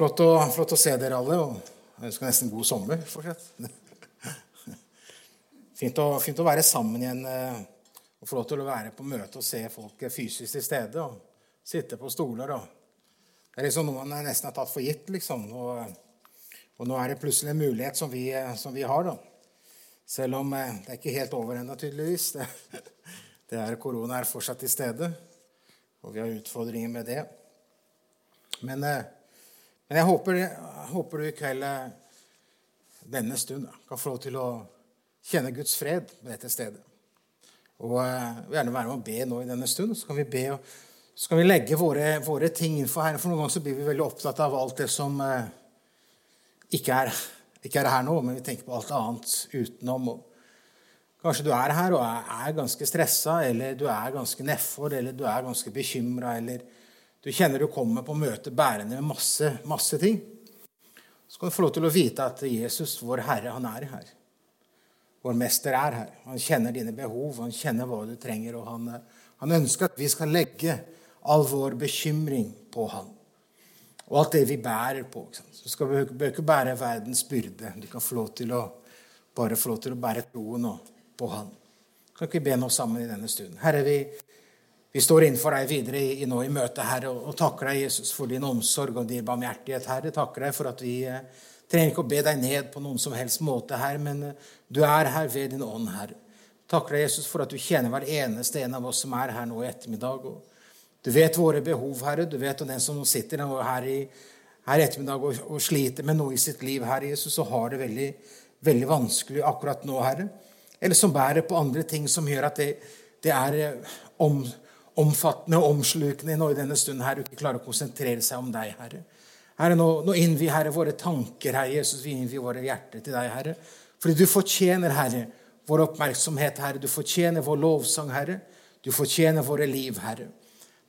Flott å, flott å se dere alle. og Jeg ønsker nesten god sommer fortsatt. Fint å, fint å være sammen igjen eh, og få lov til å være på møte og se folk fysisk til stede. og Sitte på stoler. og Det er liksom noe man nesten har tatt for gitt. liksom. Og, og nå er det plutselig en mulighet som vi, som vi har. da. Selv om eh, det er ikke helt over ennå, tydeligvis. Det, det er Korona er fortsatt til stede, og vi har utfordringer med det. Men eh, men jeg håper, håper du i kveld, eh, denne stund, kan få lov til å kjenne Guds fred på dette stedet. Og jeg vil gjerne være med og be nå i denne stund. Så kan vi be og så kan vi legge våre, våre ting innenfor Herren. For noen ganger så blir vi veldig opptatt av alt det som eh, ikke, er, ikke, er, her nå, men vi tenker på alt annet utenom. Og kanskje du er her og er ganske stressa, eller du er ganske nedfor, eller du er ganske bekymra, eller du kjenner du kommer på møte bærende med masse, masse ting. Så kan du få lov til å vite at Jesus, vår Herre, han er her. Vår mester er her. Han kjenner dine behov, han kjenner hva du trenger. Og han, han ønsker at vi skal legge all vår bekymring på han. Og alt det vi bærer på. Så skal bør ikke bære verdens byrde. Du kan få lov til å bare få lov til å bære troen på han. Kan ikke vi be nå sammen i denne stunden? Herre, vi vi står innenfor deg videre i, nå i møtet, Herre, og, og takker deg, Jesus, for din omsorg og din barmhjertighet, Herre. Takker deg for at vi eh, trenger ikke å be deg ned på noen som helst måte, Herre, men eh, du er her ved din ånd, Herre. Takker deg, Jesus, for at du kjenner hver eneste en av oss som er her nå i ettermiddag. Og du vet våre behov, Herre. Du vet om den som sitter her i, her ettermiddag og, og, sliter med noe i sitt liv, Herre Jesus, og har det veldig, veldig vanskelig akkurat nå, Herre. Eller som bærer på andre ting som gjør at det, det er eh, om omfattende og omslukende nå i denne stunden Herre, og ikke klarer å konsentrere seg om deg, Herre. Herre, nå, nå innvier Herre våre tanker, Herre Jesus, vi innvier våre hjerter til deg, Herre. Fordi du fortjener, Herre, vår oppmerksomhet, Herre. Du fortjener vår lovsang, Herre. Du fortjener våre liv, Herre.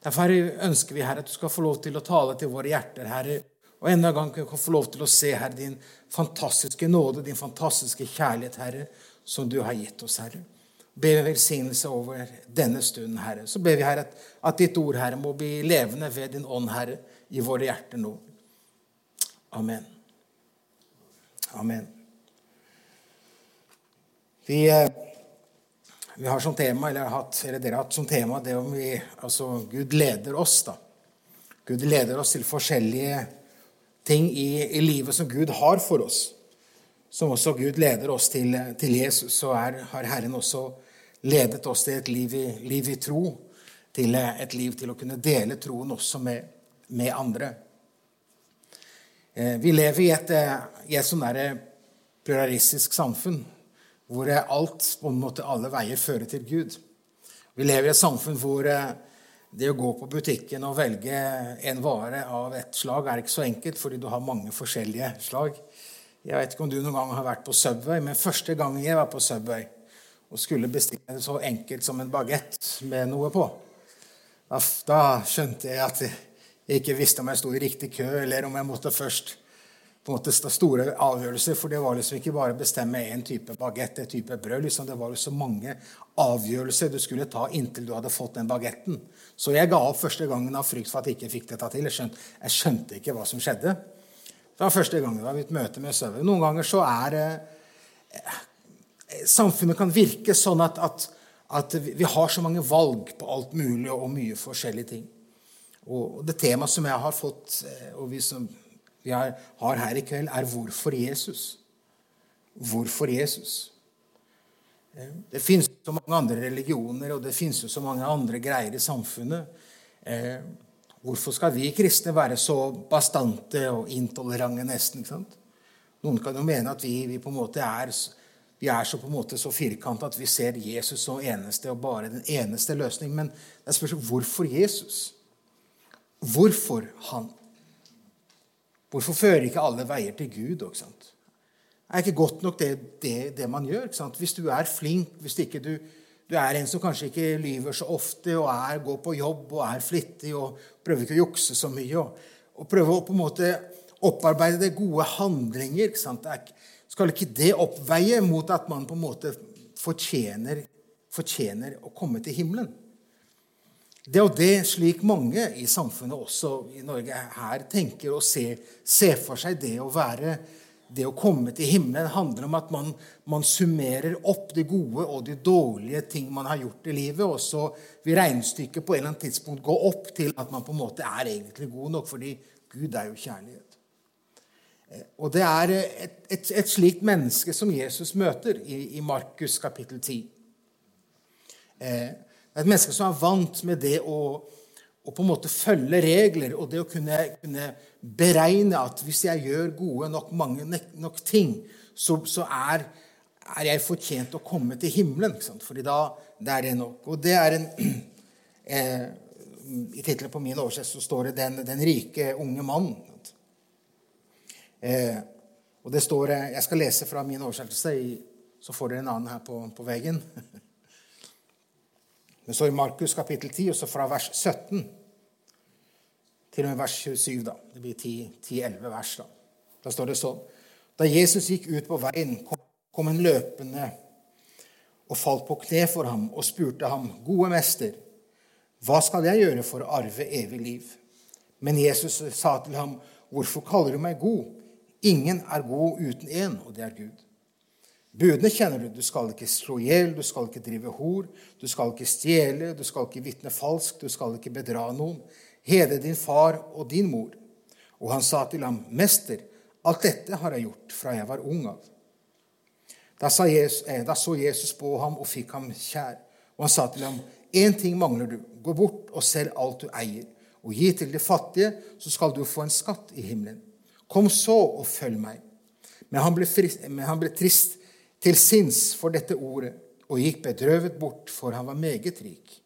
Derfor Herre, ønsker vi, Herre, at du skal få lov til å tale til våre hjerter, Herre. Og enda en gang kan vi få lov til å se, Herre, din fantastiske nåde, din fantastiske kjærlighet, Herre, som du har gitt oss, Herre ber vi velsignelse over denne stunden, Herre. Så ber vi, Herre, at, ditt ord, Herre, må bli levende ved din ånd, Herre, i våre hjerter nå. Amen. Amen. Vi, eh, vi har som tema, eller, hatt, eller, dere har hatt som tema det om vi, altså Gud leder oss. da. Gud leder oss til forskjellige ting i, i livet som Gud har for oss som også Gud leder oss til, til Jesus, så er, har Herren også ledet oss til et liv i, liv i, tro, til et liv til å kunne dele troen også med, med andre. Eh, vi lever i et, i et sånn pluralistisk samfunn hvor alt, på en måte alle veier fører til Gud. Vi lever i et samfunn hvor eh, det å gå på butikken og velge en vare av et slag er ikke så enkelt, fordi du har mange forskjellige slag. Jeg vet ikke om du noen gang har vært på Subway, men første gangen jeg var på Subway og skulle bestille så enkelt som en bagett med noe på, da, skjønte jeg at jeg ikke visste om jeg sto i riktig kø, eller om jeg måtte først på en måte store avgjørelser. For det var liksom ikke bare å bestemme én type bagett, en type brød. Liksom. Det var jo så mange avgjørelser du skulle ta inntil du hadde fått den bagetten. Så jeg ga opp første gangen av frykt for at jeg ikke fikk dette til. Jeg skjønte, jeg skjønte ikke hva som skjedde. Det var første gangen. Det var mitt møte med Søve. Noen ganger så er eh, Samfunnet kan virke sånn at, at, at, vi har så mange valg på alt mulig og mye forskjellige ting. Og Det temaet som jeg har fått, eh, og vi som vi har, har her i kveld, er 'Hvorfor Jesus?' Hvorfor Jesus? Eh, det finnes så mange andre religioner, og det finnes jo så mange andre greier i samfunnet. Hvorfor skal vi kristne være så bastante og intolerante nesten? ikke sant? Noen kan jo mene at vi, vi på en måte er, er så på en måte så firkanta at vi ser Jesus som eneste og bare den eneste løsning. Men det er spørsmålet hvorfor Jesus? Hvorfor han? Hvorfor fører ikke alle veier til Gud? Ikke sant? Er ikke godt nok det, det, det man gjør? Ikke? Hvis du er flink, hvis ikke du du er en som kanskje ikke lyver så ofte og er, går på jobb og er flittig og prøver ikke å jukse så mye. Og, og prøver å på en måte opparbeide det gode handlinger. Ikke sant? skal ikke det oppveie mot at man på en måte fortjener, fortjener å komme til himmelen? det er jo det slik mange i samfunnet, også i Norge, her tenker og ser, ser for seg det å være det å komme til himmelen handler om at man, man, summerer opp det gode og de dårlige ting man har gjort i livet, og så vil regnestykket på en eller annen tidspunkt gå opp til at man på en måte er egentlig god nok, fordi Gud er jo kjærlighet. Eh, og det er et, et, et slikt menneske som Jesus møter i, i Markus kapittel 10. Eh, et menneske som er vant med det å å på en måte følge regler og det å kunne, kunne, beregne at hvis jeg gjør gode nok, mange nok ting, så, så er, er, jeg fortjent å komme til himmelen. Ikke sant? Fordi da det er det nok. Og det er en eh, I tittelen på min oversettelse står det 'Den, den rike unge mann'. Eh, og det står Jeg skal lese fra min oversettelse, så får dere en annen her på, på veggen. Det står i Markus kapittel 10, og så fra vers 17 til og med vers 27. da. Det blir 10-11 vers. Da Da står det sånn Da Jesus gikk ut på veien, kom en løpende og falt på kne for ham og spurte ham, 'Gode mester, hva skal jeg gjøre for å arve evig liv?' Men Jesus sa til ham, 'Hvorfor kaller du meg god?' Ingen er god uten én, og det er Gud. Budene kjenner du. Du skal ikke slå i hjel, du skal ikke drive hor, du skal ikke stjele, du skal ikke vitne falskt, du skal ikke bedra noen. Hedre din far og din mor. Og han sa til ham, Mester, alt dette har jeg gjort fra jeg var ung av. Da, Jesus, eh, da så Jesus på ham og fikk ham kjær. Og han sa til ham, Én ting mangler du. Gå bort og selg alt du eier, og gi til de fattige, så skal du få en skatt i himmelen. Kom så og følg meg. Men han ble, frist, men han ble trist til sinns for dette ordet og gikk bedrøvet bort, for han var meget rik.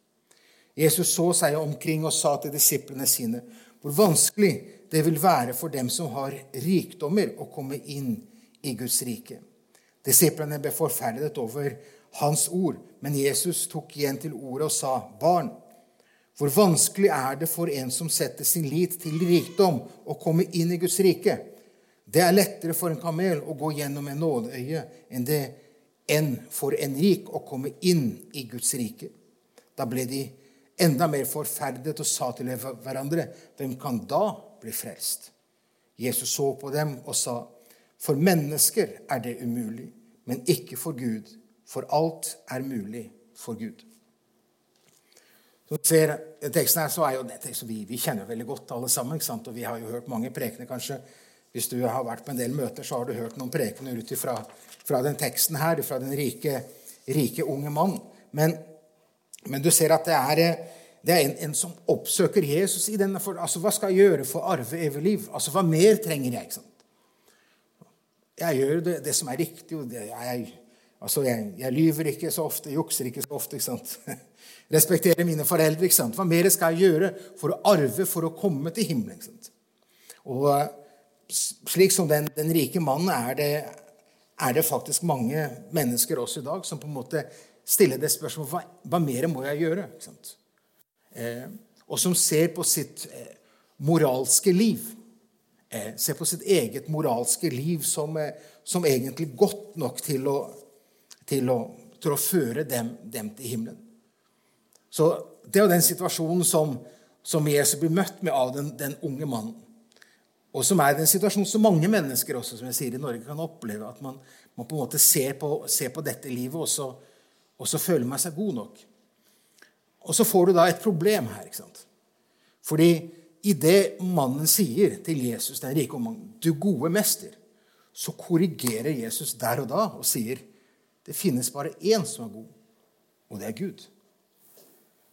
Jesus så seg omkring og sa til disiplene sine hvor vanskelig det vil være for dem som har rikdommer, å komme inn i Guds rike. Disiplene ble forferdet over hans ord, men Jesus tok igjen til ordet og sa, 'Barn, hvor vanskelig er det for en som setter sin lit til rikdom, å komme inn i Guds rike?' Det er lettere for en kamel å gå gjennom en nådeøye enn det enn for en rik å komme inn i Guds rike. Da ble de enda mer forferdet og sa til hverandre, 'Hvem kan da bli frelst?' Jesus så på dem og sa, 'For mennesker er det umulig, men ikke for Gud, for alt er mulig for Gud.' Så ser teksten her, så er jo det vi, vi kjenner veldig godt, alle sammen. Og vi har jo hørt mange prekener, kanskje. Hvis du har vært på en del møter, så har du hørt noen prekener ut fra, fra den teksten her, fra den rike, rike unge mann. Men men du ser at det er, det er en, en, som oppsøker Jesus i denne for, altså, Hva skal jeg gjøre for å arve evig liv? Altså, Hva mer trenger jeg? ikke sant? Jeg gjør det, det som er riktig. og det, jeg, altså, jeg, jeg, lyver ikke så ofte, jukser ikke så ofte. ikke sant? Respekterer mine foreldre. ikke sant? Hva mer skal jeg gjøre for å arve, for å komme til himmelen? ikke sant? Og slik som den, den rike mannen er det, er det faktisk mange mennesker også i dag som på en måte stiller det spørsmålet hva, hva mer må jeg gjøre? Eh, og som ser på sitt eh, moralske liv. Eh, ser på sitt eget moralske liv som, eh, som egentlig godt nok til å, til å, til å føre dem, dem, til himmelen. Så det er jo den situasjonen som, som Jesus blir møtt med av den, den, unge mannen. Og som er den situasjonen som mange mennesker også, som jeg sier, i Norge kan oppleve. At man, man på en måte ser på, ser på dette livet også og så føler man seg god nok. Og så får du da et problem her. ikke sant? Fordi i det mannen sier til Jesus, den rike mannen, 'Du gode mester', så korrigerer Jesus der og da og sier det finnes bare én som er god, og det er Gud.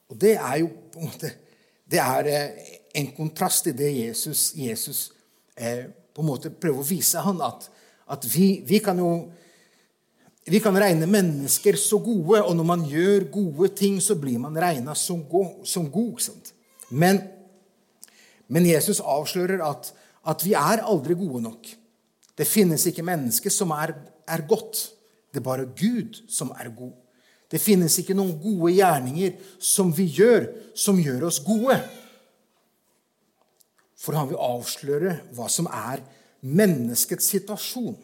Og det er jo på en måte det er eh, en kontrast i det Jesus, Jesus eh, på en måte prøver å vise han at, at vi, vi kan jo vi kan regne mennesker så gode, og når man gjør gode ting, så blir man regna som, som, god. Men, men, Jesus avslører at, at, vi er aldri gode nok. Det finnes ikke mennesker som er, er godt. Det er bare Gud som er god. Det finnes ikke noen gode gjerninger som vi gjør, som gjør oss gode. For han vil avsløre hva som er menneskets situasjon.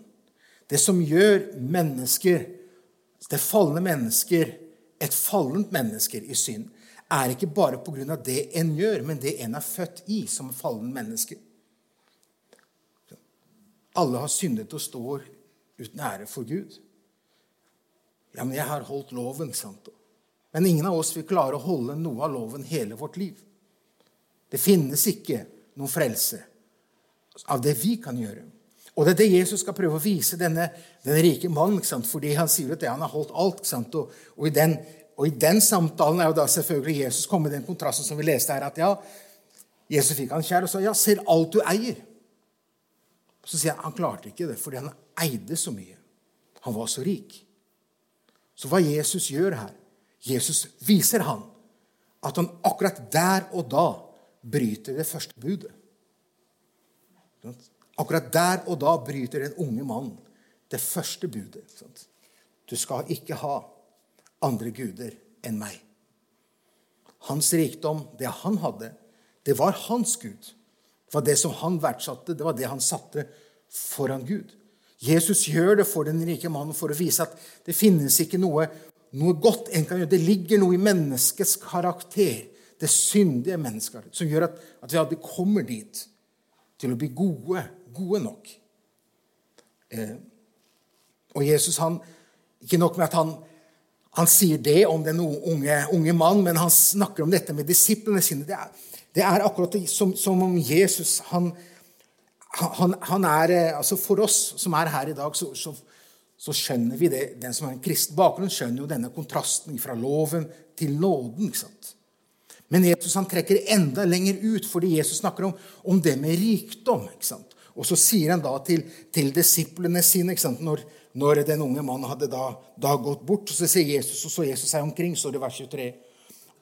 Det som gjør mennesker, det falne mennesker, et fallent mennesker i synd, er ikke bare av det en gjør, men det en er født i som fallen menneske. Alle har syndet og står uten ære for Gud. Ja, men jeg har holdt loven, sant? Men ingen av oss vil klare å holde noe av loven hele vårt liv. Det finnes ikke noen frelse av det vi kan gjøre. Og det er det Jesus skal prøve å vise denne, denne rike mannen. Fordi han sier at han har holdt alt. Og, og, i den, og, i den, samtalen er jo da selvfølgelig Jesus kommet i den kontrasten som vi leste her. At ja, Jesus fikk han kjær og sa ja, selv alt du eier. Så sier jeg han klarte ikke det fordi han eide så mye. Han var så rik. Så hva Jesus gjør her? Jesus viser han at han akkurat der og da bryter det første budet. Akkurat der og da bryter den unge mannen det første budet. Du skal ikke ha andre guder enn meg. Hans rikdom, det han hadde, det var hans gud. Det var det som han verdsatte, det var det han satte foran Gud. Jesus gjør det for den rike mannen for å vise at det finnes ikke noe, noe godt en kan gjøre. Det ligger noe i menneskets karakter, det syndige mennesker, som gjør at, at vi aldri kommer dit til å bli gode gode nok. Eh, og Jesus, han, Ikke nok med at han, han sier det om den unge, unge mann, men han snakker om dette med disiplene sine. Det er, det er akkurat som, som, om Jesus han, han, han, er eh, altså For oss som er her i dag, så, så, så skjønner vi det. Den som har en kristen bakgrunn, skjønner jo denne kontrasten fra loven til nåden. ikke sant? Men Jesus han trekker enda lenger ut, fordi Jesus snakker om, om det med rikdom. ikke sant? Og så sier han da til, til disiplene sine når, når, den unge mannen hadde da, da, gått bort, så sier Jesus, og så Jesus seg omkring, står det vers 23,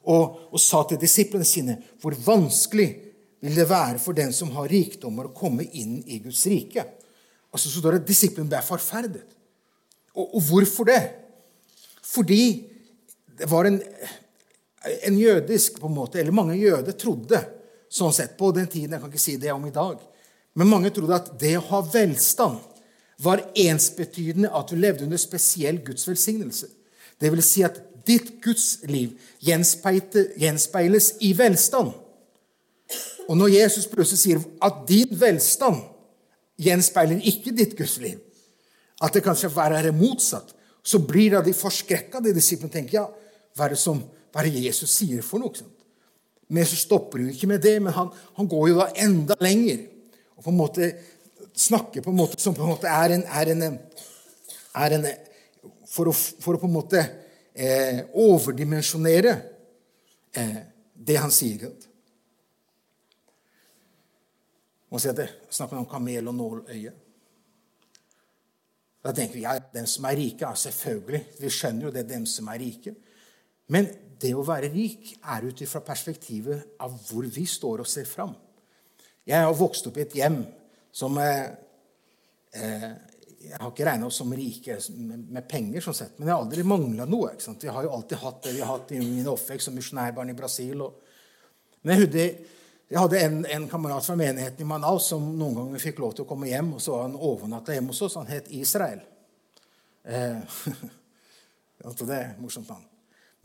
og, og sa til disiplene sine hvor vanskelig vil det være for den som har rikdommer, å komme inn i Guds rike. Altså, så står det at disiplene ble forferdet. Og, og, hvorfor det? Fordi det var en, en jødisk på en måte, Eller mange jøder trodde sånn sett på den tiden. Jeg kan ikke si det om i dag. Men mange trodde at det å ha velstand var ensbetydende at du levde under spesiell Guds velsignelse. Det vil si at ditt Guds liv gjenspeiles i velstand. Og når Jesus plutselig sier at din velstand gjenspeiler ikke ditt Guds liv, at det kanskje være motsatt, så blir da de forskrekka, de disiplene. tenker, ja, hva er det som, hva er det Jesus sier for noe? Men så stopper jo ikke med det, men han, han går jo da enda lenger og på en måte snakker på en måte som på en måte er en, er en, er en for, å, for, å, på en måte eh, overdimensjonere eh, det han sier. Man sier at det snakker om kamel og nåløye. Da tenker vi ja, dem som er rike, ja, selvfølgelig. Vi skjønner jo det, dem som er rike. Men det å være rik er ut ifra perspektivet av hvor vi står og ser fram. Jeg har vokst opp i et hjem som eh, eh Jeg har ikke regna oss som rike med, med, penger, sånn sett, men jeg har aldri mangla noe. Vi har jo alltid hatt det vi har hatt i min oppvekst som misjonærbarn i Brasil. Og, men jeg, hadde, jeg hadde en, en, kamerat fra menigheten i Manaus som noen ganger fikk lov til å komme hjem, og så var han overnatta hjemme hos oss. Han het Israel. Eh, det er morsomt navn.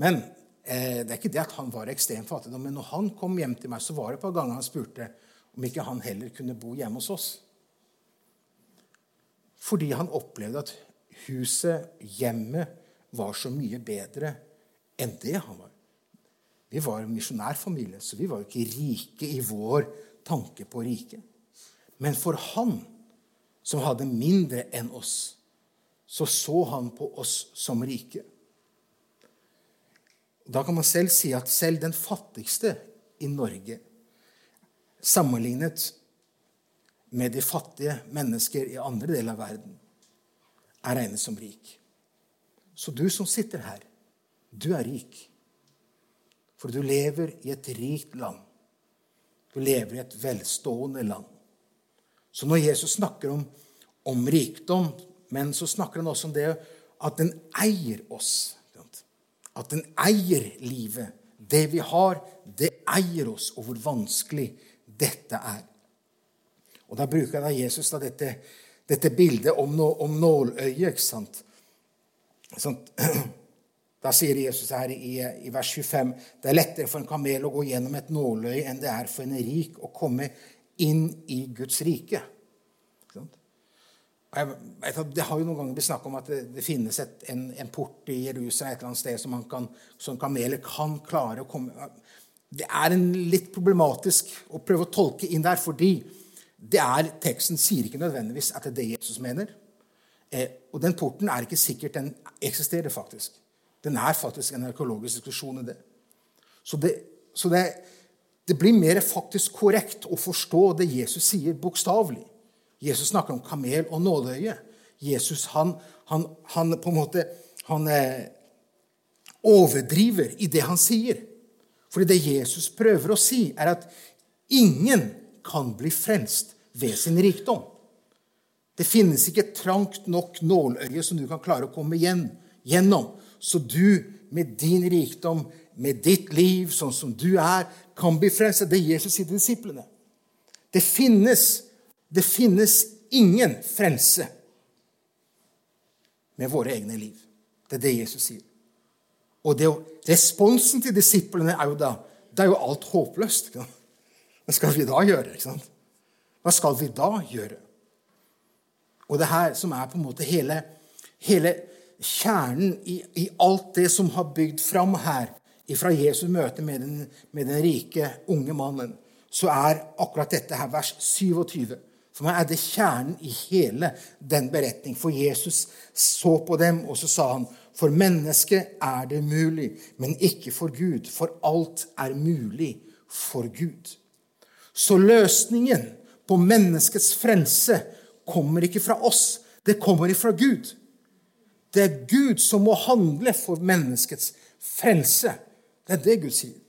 Men det er ikke det at han var ekstremt fattigdom, men når han kom hjem til meg, så var det et par ganger han spurte om ikke han heller kunne bo hjemme hos oss. Fordi han opplevde at huset, hjemmet, var så mye bedre enn det han var. Vi var en misjonærfamilie, så vi var jo ikke rike i vår tanke på riket. Men for han, som hadde mindre enn oss, så så han på oss som rike. Da kan man selv si at selv den fattigste i Norge sammenlignet med de fattige mennesker i andre deler av verden, er regnet som rik. Så du som sitter her, du er rik. For du lever i et rikt land. Du lever i et velstående land. Så når Jesus snakker om, om rikdom, men så snakker han også om det at den eier oss. At den eier livet. Det vi har, det eier oss, og hvor vanskelig dette er. Og Da bruker da Jesus da dette, dette bildet om, no, om nåløyet. ikke sant? Sånn, Da sier Jesus her i, i, vers 25 det er lettere for en kamel å gå gjennom et nåløye enn det er for en rik å komme inn i Guds rike. Det har jo noen ganger blitt snakk om at det, det finnes et, en, en, port i Jerusalem et eller annet sted som, kan, som kameler kan klare å komme Det er litt problematisk å prøve å tolke inn der, fordi det er, teksten sier ikke nødvendigvis at det er det Jesus mener. Eh, og den porten er ikke sikkert den eksisterer, faktisk. Den er faktisk en arkeologisk diskusjon i det. Så, det, så det, det, blir mer faktisk korrekt å forstå det Jesus sier, bokstavelig. Jesus snakker om kamel og nåløye. Jesus han, han, han på en måte han eh, overdriver i det han sier. Fordi det Jesus prøver å si, er at ingen kan bli frelst ved sin rikdom. Det finnes ikke et trangt nok nåløye som du kan klare å komme gjennom, så du med din rikdom, med ditt liv, sånn som du er, kan bli frelst. Det er Jesus sier til disiplene. Det finnes, det finnes ingen frelse med våre egne liv. Det er det Jesus sier. Og det, responsen til disiplene er jo da det er jo alt håpløst. Hva skal vi da gjøre? Hva skal vi da gjøre? Og det her som er på en måte hele, hele kjernen i, i, alt det som har bygd fram her fra Jesus' møte med den, med den, rike, unge mannen, så er akkurat dette her vers 27. For meg er det kjernen i hele den beretning. For Jesus så på dem, og så sa han for mennesket er det mulig, men ikke for Gud. For alt er mulig for Gud. Så løsningen på menneskets frelse kommer ikke fra oss. Det kommer ifra Gud. Det er Gud som må handle for menneskets frelse. Det er det Gud sier.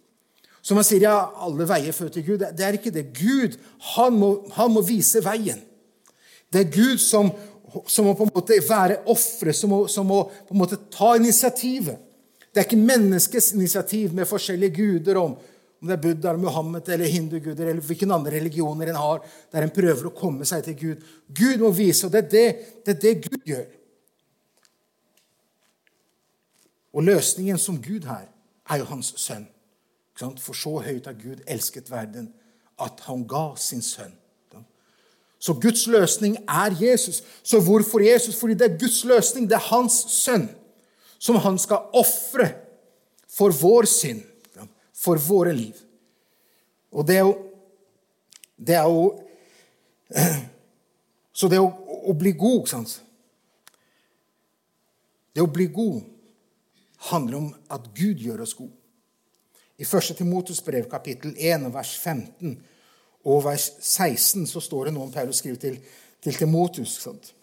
Som han sier, ja, alle veier fører til Gud. Det er ikke det. Gud han må, han må vise veien. Det er Gud som, som må på en måte være offeret, som, som, må på en måte ta initiativet. Det er ikke menneskets initiativ med forskjellige guder om om det er Buddha, eller Muhammed eller hinduguder eller hvilke andre religioner en har, der en prøver å komme seg til Gud. Gud må vise, og det er det, det, er det Gud gjør. Og løsningen som Gud her, er jo hans sønn. For så høyt har Gud elsket verden at han ga sin sønn. Så Guds løsning er Jesus. Så hvorfor Jesus? Fordi det er Guds løsning. Det er hans sønn som han skal ofre for vår synd for våre liv. Og det er jo Det er jo Så det å, å bli god, ikke sant Det å bli god handler om at Gud gjør oss gode. I 1. Timotus brev, kapittel 1, vers 15 og vers 16, så står det noe om Paulus skriver til, til Timotus. Sant?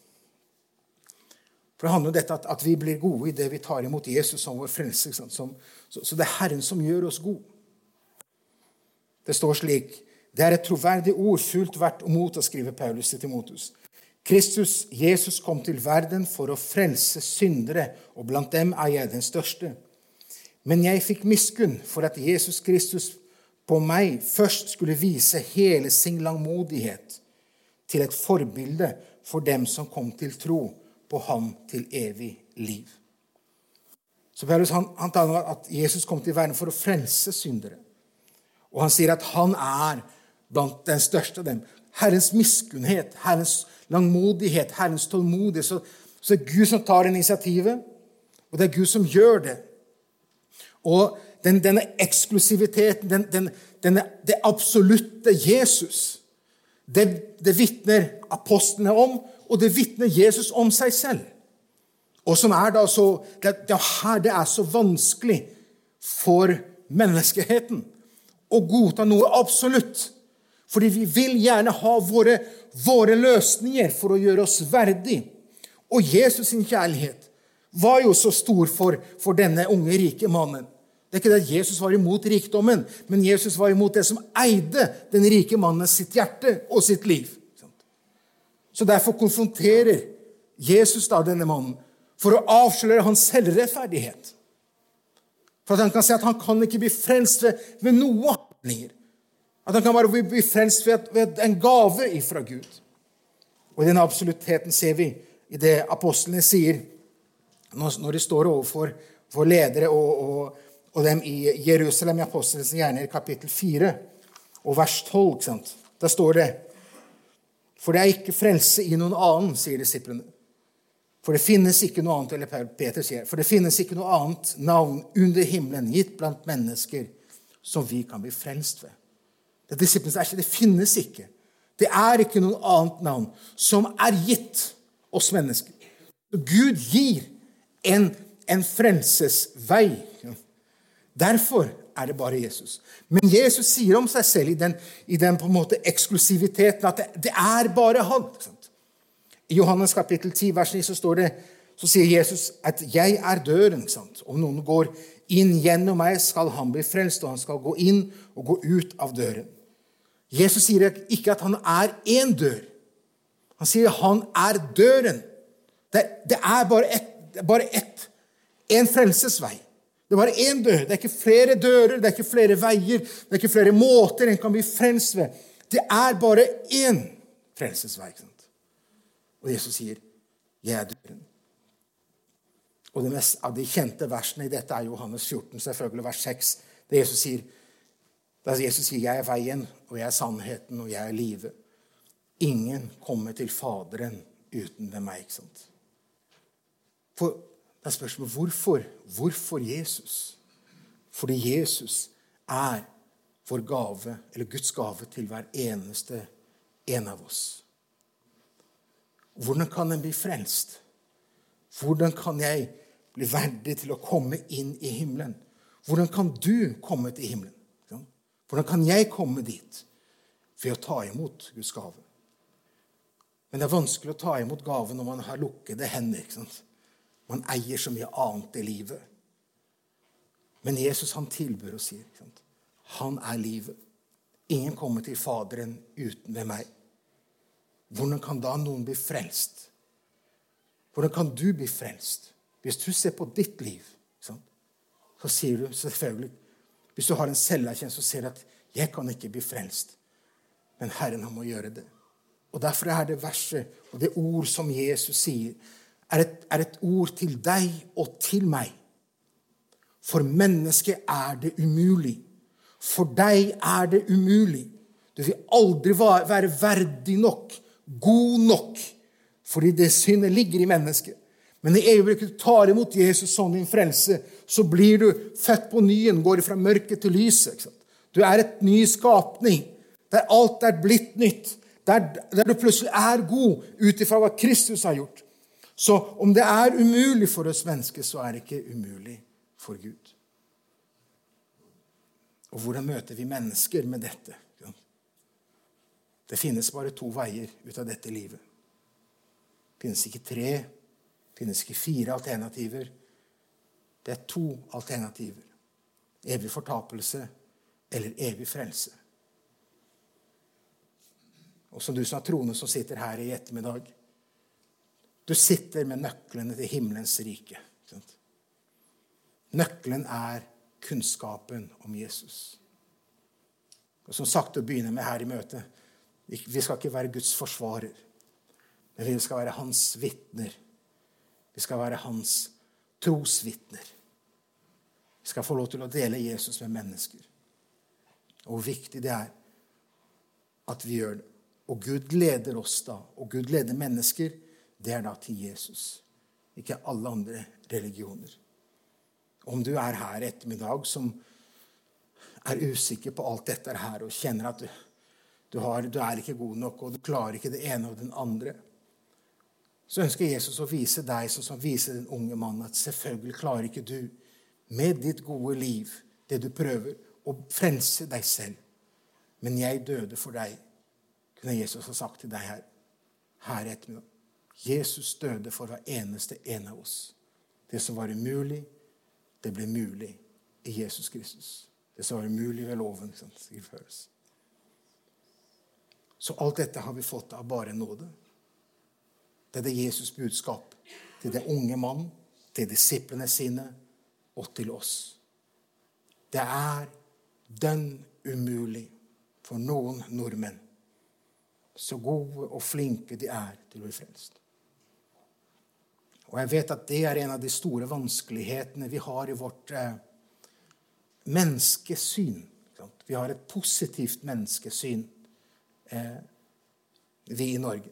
For Det handler om dette at, at, vi blir gode i det vi tar imot Jesus som vår frelse. Så, så, det er Herren som gjør oss gode. Det står slik Det er et troverdig ord fullt verdt å motta, skriver Paulus til Timotus. Kristus, Jesus, kom til verden for å frelse syndere, og blant dem er jeg den største. Men jeg fikk miskunn for at Jesus Kristus på meg først skulle vise hele sin langmodighet til et forbilde for dem som kom til tro på ham til evig liv. Så Paulus han, han taler at Jesus kom til verden for å frelse syndere. Og han sier at han er blant den største av dem. Herrens miskunnhet, Herrens langmodighet, Herrens tålmodighet. Så, så det er Gud som tar initiativet, og det er Gud som gjør det. Og den, denne eksklusiviteten, den, den, denne, det absolutte Jesus, det, det vitner apostlene om, og det vitner Jesus om seg selv. Og som er da så, det, det, her det er så vanskelig for menneskeheten å godta noe absolutt. Fordi vi vil gjerne ha våre, våre løsninger for å gjøre oss verdig. Og Jesus sin kjærlighet var jo så stor for, for denne unge, rike mannen. Det er ikke det at Jesus var imot rikdommen, men Jesus var imot det som eide den rike mannen sitt hjerte og sitt liv. Så Derfor konfronterer Jesus da denne mannen for å avsløre hans selvrettferdighet. For at han kan si at han kan ikke bli frelst ved, ved noe handlinger. At han kan bare bli frelst ved, ved en gave ifra Gud. Og i den absoluttheten ser vi i det apostlene sier når de står overfor for ledere og, og, og, dem i Jerusalem i Apostelens gjerninger, kapittel 4 og vers 12. Ikke sant? Der står det For det er ikke frelse i noen annen, sier disiplene. For det finnes ikke noe annet, eller Peter sier, for det finnes ikke noe annet navn under himmelen gitt blant mennesker som vi kan bli frelst ved. Det, ikke, det finnes ikke. Det er ikke noe annet navn som er gitt oss mennesker. Gud gir en, en frelsesvei. Derfor er det bare Jesus. Men Jesus sier om seg selv i den, i den på en måte eksklusiviteten at det, det er bare han. I Johannes kapittel 10, vers 9, så, står det, så sier Jesus at 'jeg er døren'. Om noen går inn gjennom meg, skal han bli frelst, og han skal gå inn og gå ut av døren. Jesus sier ikke at han er én dør. Han sier han er døren. Det, det er bare ett. Bare ett. En frelsesvei. Det er bare én dør. Det er ikke flere dører, det er ikke flere veier, det er ikke flere måter en kan bli frelst ved. Det er bare én frelsesvei. Ikke sant? Og Jesus sier, 'Jeg er døren'. Og det mest av de kjente versene i dette er Johannes 14, selvfølgelig vers 6. Det Jesus sier, der Jesus sier, 'Jeg er veien, og jeg er sannheten, og jeg er livet'. Ingen kommer til Faderen uten ved meg. ikke sant? For det er spørsmålet hvorfor. Hvorfor Jesus? Fordi Jesus er vår gave, eller Guds gave til hver eneste en av oss. Hvordan kan en bli frelst? Hvordan kan jeg bli verdig til å komme inn i himmelen? Hvordan kan du komme til himmelen? Hvordan kan jeg komme dit? Ved å ta imot Guds gave. Men det er vanskelig å ta imot gave når man har lukkede hender. ikke sant? Man eier så mye annet i livet. Men Jesus han tilbyr og sier sant? han er livet. Ingen kommer til Faderen uten ved meg. Hvordan kan da noen bli frelst? Hvordan kan du bli frelst? Hvis du ser på ditt liv, så sier du selvfølgelig Hvis du har en selverkjennelse, så ser at 'jeg kan ikke bli frelst', men Herren han må gjøre det. Og Derfor er det verset og det ord som Jesus sier, er et, er et ord til deg og til meg. For mennesket er det umulig. For deg er det umulig. Du vil aldri være verdig nok, god nok, fordi det syndet ligger i mennesket. Men i øyeblikket du tar imot Jesus som din frelse, så blir du født på nyen, går fra mørket til lyset. Du er et ny skapning, der alt er blitt nytt. Der, der du plutselig er god ut ifra hva Kristus har gjort. Så om det er umulig for oss mennesker, så er det ikke umulig for Gud. Og hvordan møter vi mennesker med dette? Det finnes bare to veier ut av dette livet. Det finnes ikke tre, det finnes ikke fire alternativer. Det er to alternativer. Evig fortapelse eller evig frelse. Og som du som er troende som sitter her i ettermiddag, du sitter med nøklene til himmelens rike. Nøkkelen er kunnskapen om Jesus. Og Som sagt å begynne med her i møtet Vi skal ikke være Guds forsvarer, men vi skal være hans vitner. Vi skal være hans trosvitner. Vi skal få lov til å dele Jesus med mennesker. Og hvor viktig det er at vi gjør det. Og Gud leder oss da, og Gud leder mennesker det er da til Jesus, ikke alle andre religioner. Om du er her ettermiddag som er usikker på alt dette her og kjenner at du, du, har, du er ikke god nok og du klarer ikke det ene og den andre, så ønsker Jesus å vise deg sånn som viser den unge mannen, at selvfølgelig klarer ikke du med ditt gode liv, det du prøver, å frelse deg selv. Men jeg døde for deg, kunne Jesus ha sagt til deg her, her ettermiddag. Jesus døde for hver eneste en av oss. Det som var umulig, det ble mulig i Jesus Kristus. Det som var umulig ved loven, skrivføres. Så alt dette har vi fått av bare nåde. Det er det Jesus' budskap til den unge mann, til disiplene sine og til oss. Det er den umulig for noen nordmenn, så gode og flinke de er til å bli frelst. Og jeg vet at det er en av de store vanskelighetene vi har i vårt eh, menneskesyn. Vi har et positivt menneskesyn, eh, vi i Norge.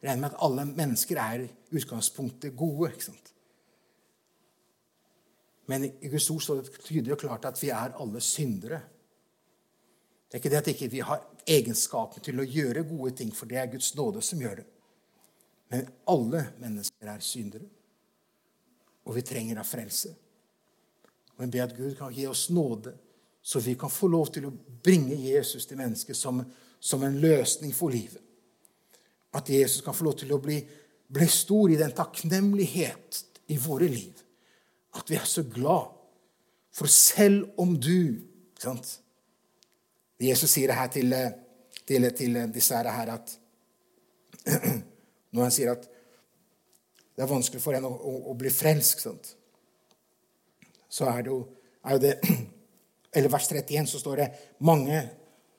Regner med at alle mennesker er i utgangspunktet gode. ikke sant? Men i Guds ord står det tydelig og klart at vi er alle syndere. Det er ikke det at ikke vi ikke har egenskapen til å gjøre gode ting, for det er Guds nåde som gjør det. Men alle mennesker er syndere, og vi trenger av frelse. Og jeg ber at Gud kan gi oss nåde, så vi kan få lov til å bringe Jesus til mennesket som, som en løsning for livet. At Jesus kan få lov til å bli, bli stor i den takknemlighet i våre liv. At vi er så glad. For selv om du ikke sant? Jesus sier det her til, til, til disse her at Når han sier at det er vanskelig for en å, å, å bli frelst, sant? så er det jo, er jo det Eller vers 31 så står det mange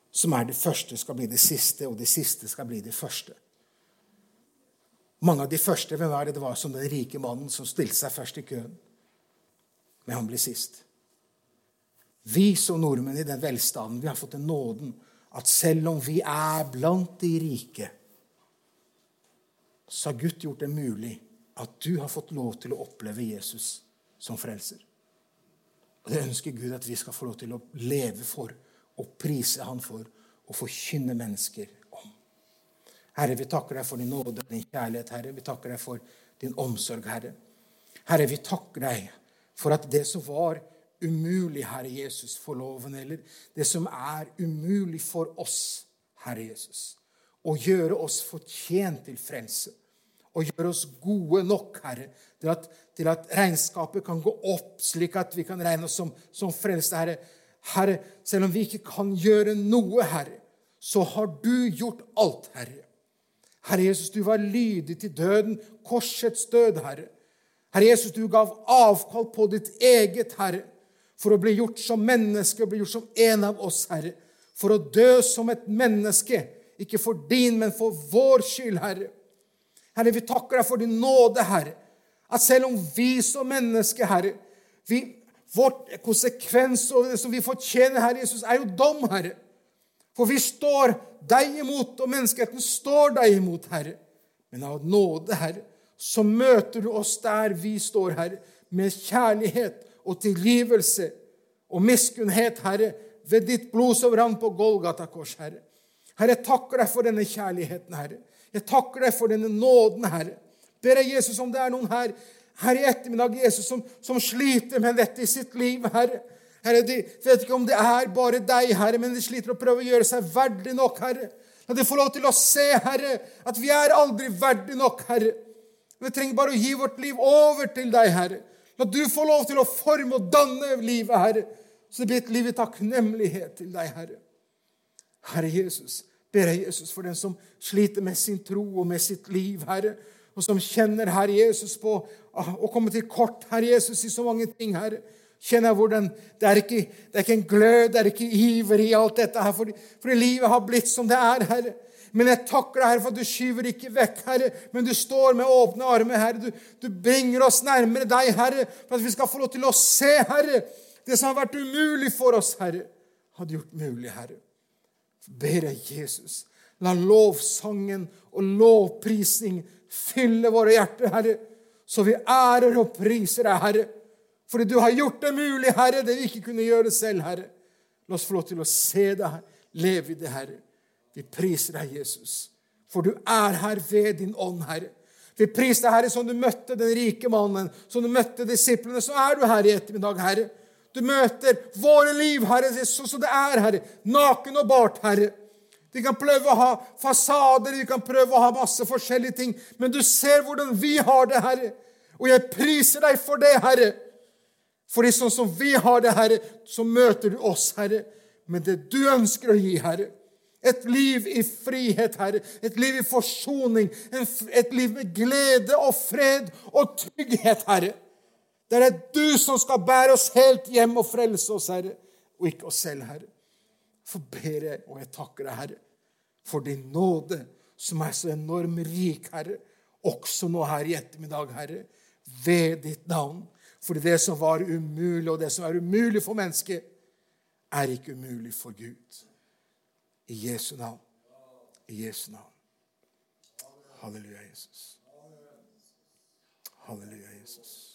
som er det første, skal bli det siste, og det siste skal bli det første. Mange av de første hvem var det? det var som den rike mannen som stilte seg først i køen. Men han ble sist. Vi som nordmenn i den velstanden vi har fått den nåden at selv om vi er blant de rike, så har Gud gjort det mulig at du har fått lov til å oppleve Jesus som frelser. Og Det ønsker Gud at vi skal få lov til å leve for og prise Han for og forkynne mennesker om. Herre, vi takker deg for din nåde og din kjærlighet. Herre, vi takker deg for din omsorg, Herre. Herre, vi takker deg for at det som var umulig, Herre Jesus, for loven, eller det som er umulig for oss, Herre Jesus, å gjøre oss fortjent til frelse, og gjøre oss gode nok, Herre, til at, til at, regnskapet kan gå opp, slik at vi kan regne oss som, som frelste, Herre. Herre, selv om vi ikke kan gjøre noe, Herre, så har du gjort alt, Herre. Herre Jesus, du var lydig til døden, korsets død, Herre. Herre Jesus, du gav avkall på ditt eget, Herre, for å bli gjort som menneske, bli gjort som en av oss, Herre. For å dø som et menneske, ikke for din, men for vår skyld, Herre. Herre, vi takker deg for din nåde, Herre. At selv om vi som mennesker, Herre vi, Vårt konsekvens og det som vi fortjener, Herre Jesus, er jo dom, Herre. For vi står deg imot, og menneskeheten står deg imot, Herre. Men av nåde, Herre, så møter du oss der vi står, Herre, med kjærlighet og tilgivelse og miskunnhet, Herre, ved ditt blod som rant på Golgata kors, Herre. Herre, takker deg for denne kjærligheten, Herre. Jeg takker deg for denne nåden, Herre. Ber jeg Jesus om det er noen her, her i ettermiddag, Jesus, som, som sliter med dette i sitt liv, Herre. Herre, De vet ikke om det er bare deg, Herre, men de sliter å prøve å gjøre seg verdig nok, Herre. La de få lov til å se, Herre, at vi er aldri verdig nok, Herre. Vi trenger bare å gi vårt liv over til deg, Herre. La du få lov til å forme og danne livet, Herre, så det blir et liv i takknemlighet til deg, Herre. Herre Jesus, ber jeg Jesus for den som sliter med sin tro og med sitt liv, Herre, og som kjenner Herre Jesus på å komme til kort, Herre Jesus, i så mange ting, Herre. Kjenner jeg hvordan det er, ikke, det er ikke en glød, det er ikke iver i alt dette her, fordi, fordi livet har blitt som det er, Herre. Men jeg takker deg, Herre, for at du skyver ikke vekk, Herre, men du står med åpne armer, Herre. Du, du, bringer oss nærmere deg, Herre, for at vi skal få lov til å se, Herre, det som har vært umulig for oss, Herre, hadde gjort mulig, Herre. Ber deg, Jesus, la lovsangen og lovprisning fylle våre hjerter, Herre, så vi ærer og priser deg, Herre. Fordi du har gjort det mulig, Herre, det vi ikke kunne gjøre selv, Herre. La oss få lov til å se deg, leve i det, Herre. Vi priser deg, Jesus, for du er her ved din ånd, Herre. Vi priser deg, Herre, som du møtte den rike mannen, som du møtte disiplene. Så er du her i ettermiddag, Herre. Du møter våre liv, Herre, sånn som det er, Herre. Naken og bart, Herre. De kan prøve å ha fasader, de kan prøve å ha masse forskjellige ting, men du ser hvordan vi har det, Herre. Og jeg priser deg for det, Herre. Fordi sånn som vi har det, Herre, så møter du oss, Herre, med det du ønsker å gi, Herre. Et liv i frihet, Herre. Et liv i forsoning. Et liv med glede og fred og trygghet, Herre. Det er det du som skal bære oss helt hjem og frelse oss, Herre, og ikke oss selv, Herre. For ber jeg, og jeg takker deg, Herre, for din nåde, som er så enorm rik, Herre, også nå her i ettermiddag, Herre, ved ditt navn. For det som var umulig, og det som er umulig for mennesket, er ikke umulig for Gud. I Jesu navn. I Jesu navn. Halleluja, Jesus. Halleluja, Jesus. Halleluja, Jesus.